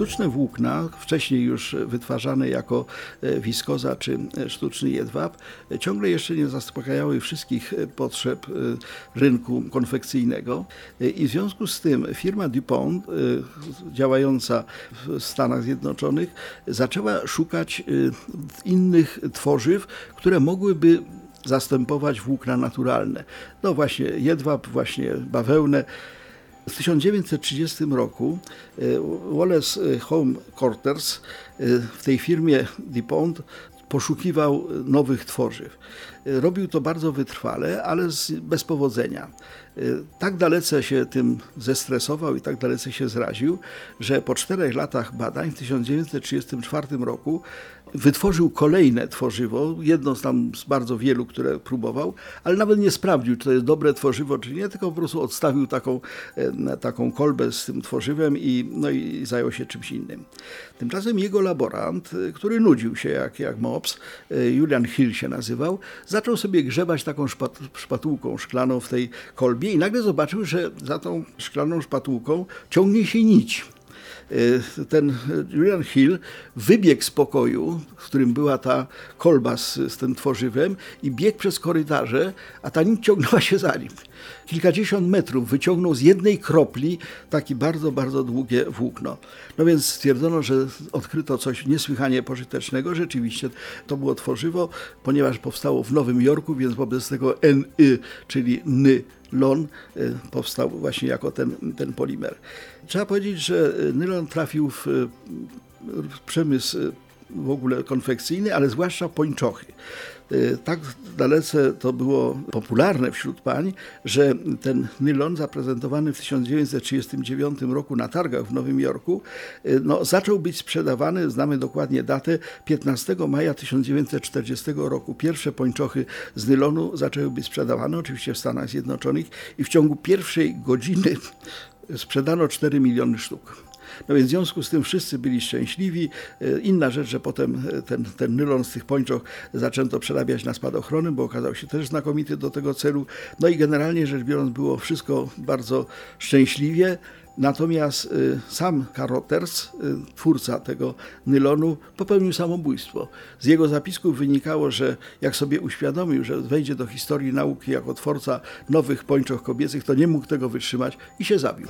Sztuczne włókna, wcześniej już wytwarzane jako e, wiskoza czy e, sztuczny jedwab, e, ciągle jeszcze nie zaspokajały wszystkich potrzeb rynku konfekcyjnego i w związku z tym firma DuPont, działająca w Stanach Zjednoczonych, zaczęła szukać innych tworzyw, które mogłyby zastępować włókna naturalne. No właśnie jedwab, właśnie bawełnę. W 1930 roku e, Wallace Home Quarters e, w tej firmie DuPont poszukiwał nowych tworzyw. E, robił to bardzo wytrwale, ale bez powodzenia. Tak dalece się tym zestresował i tak dalece się zraził, że po czterech latach badań w 1934 roku wytworzył kolejne tworzywo, jedno z tam z bardzo wielu, które próbował, ale nawet nie sprawdził, czy to jest dobre tworzywo, czy nie, tylko po prostu odstawił taką, e, taką kolbę z tym tworzywem i, no i zajął się czymś innym. Tymczasem jego laborant, e, który nudził się jak, jak mops, e, Julian Hill się nazywał, zaczął sobie grzebać taką szpat, szpatułką szklaną w tej kolbie i nagle zobaczył, że za tą szklaną szpatułką ciągnie się nić. Y, ten Julian Hill wybiegł z pokoju, w którym była ta kolba z, z tym tworzywem i biegł przez korytarze, a ta nić ciągnęła się za nim. Kilkadziesiąt metrów wyciągnął z jednej kropli takie bardzo, bardzo długie włókno. No więc stwierdzono, że odkryto coś niesłychanie pożytecznego. Rzeczywiście to było tworzywo, ponieważ powstało w Nowym Jorku, więc wobec tego NY, czyli ny lon y, powstał właśnie jako ten, ten polimer. Trzeba powiedzieć, że nylon trafił w przemysł w ogóle konfekcyjny, ale zwłaszcza pończochy. Y, tak dalece to było popularne wśród pań, że ten nylon zaprezentowany w 1939 roku na targach w Nowym Jorku y, no, zaczął być sprzedawany, znamy dokładnie datę, 15 maja 1940 roku. Pierwsze pończochy z nylonu zaczęły być sprzedawane, oczywiście w Stanach Zjednoczonych i w ciągu pierwszej godziny sprzedano 4 miliony sztuk. No więc w związku z tym wszyscy byli szczęśliwi. E, inna rzecz, że potem e, ten, ten nylon z tych pończoch zaczęto przerabiać na spadochrony, bo okazał się też znakomity do tego celu. No i generalnie rzecz biorąc było wszystko bardzo szczęśliwie. Natomiast y, sam Karoters, y, twórca tego nylonu, popełnił samobójstwo. Z jego zapisków wynikało, że jak sobie uświadomił, że wejdzie do historii nauki jako twórca nowych pończoch kobiecych, to nie mógł tego wytrzymać i się zabił.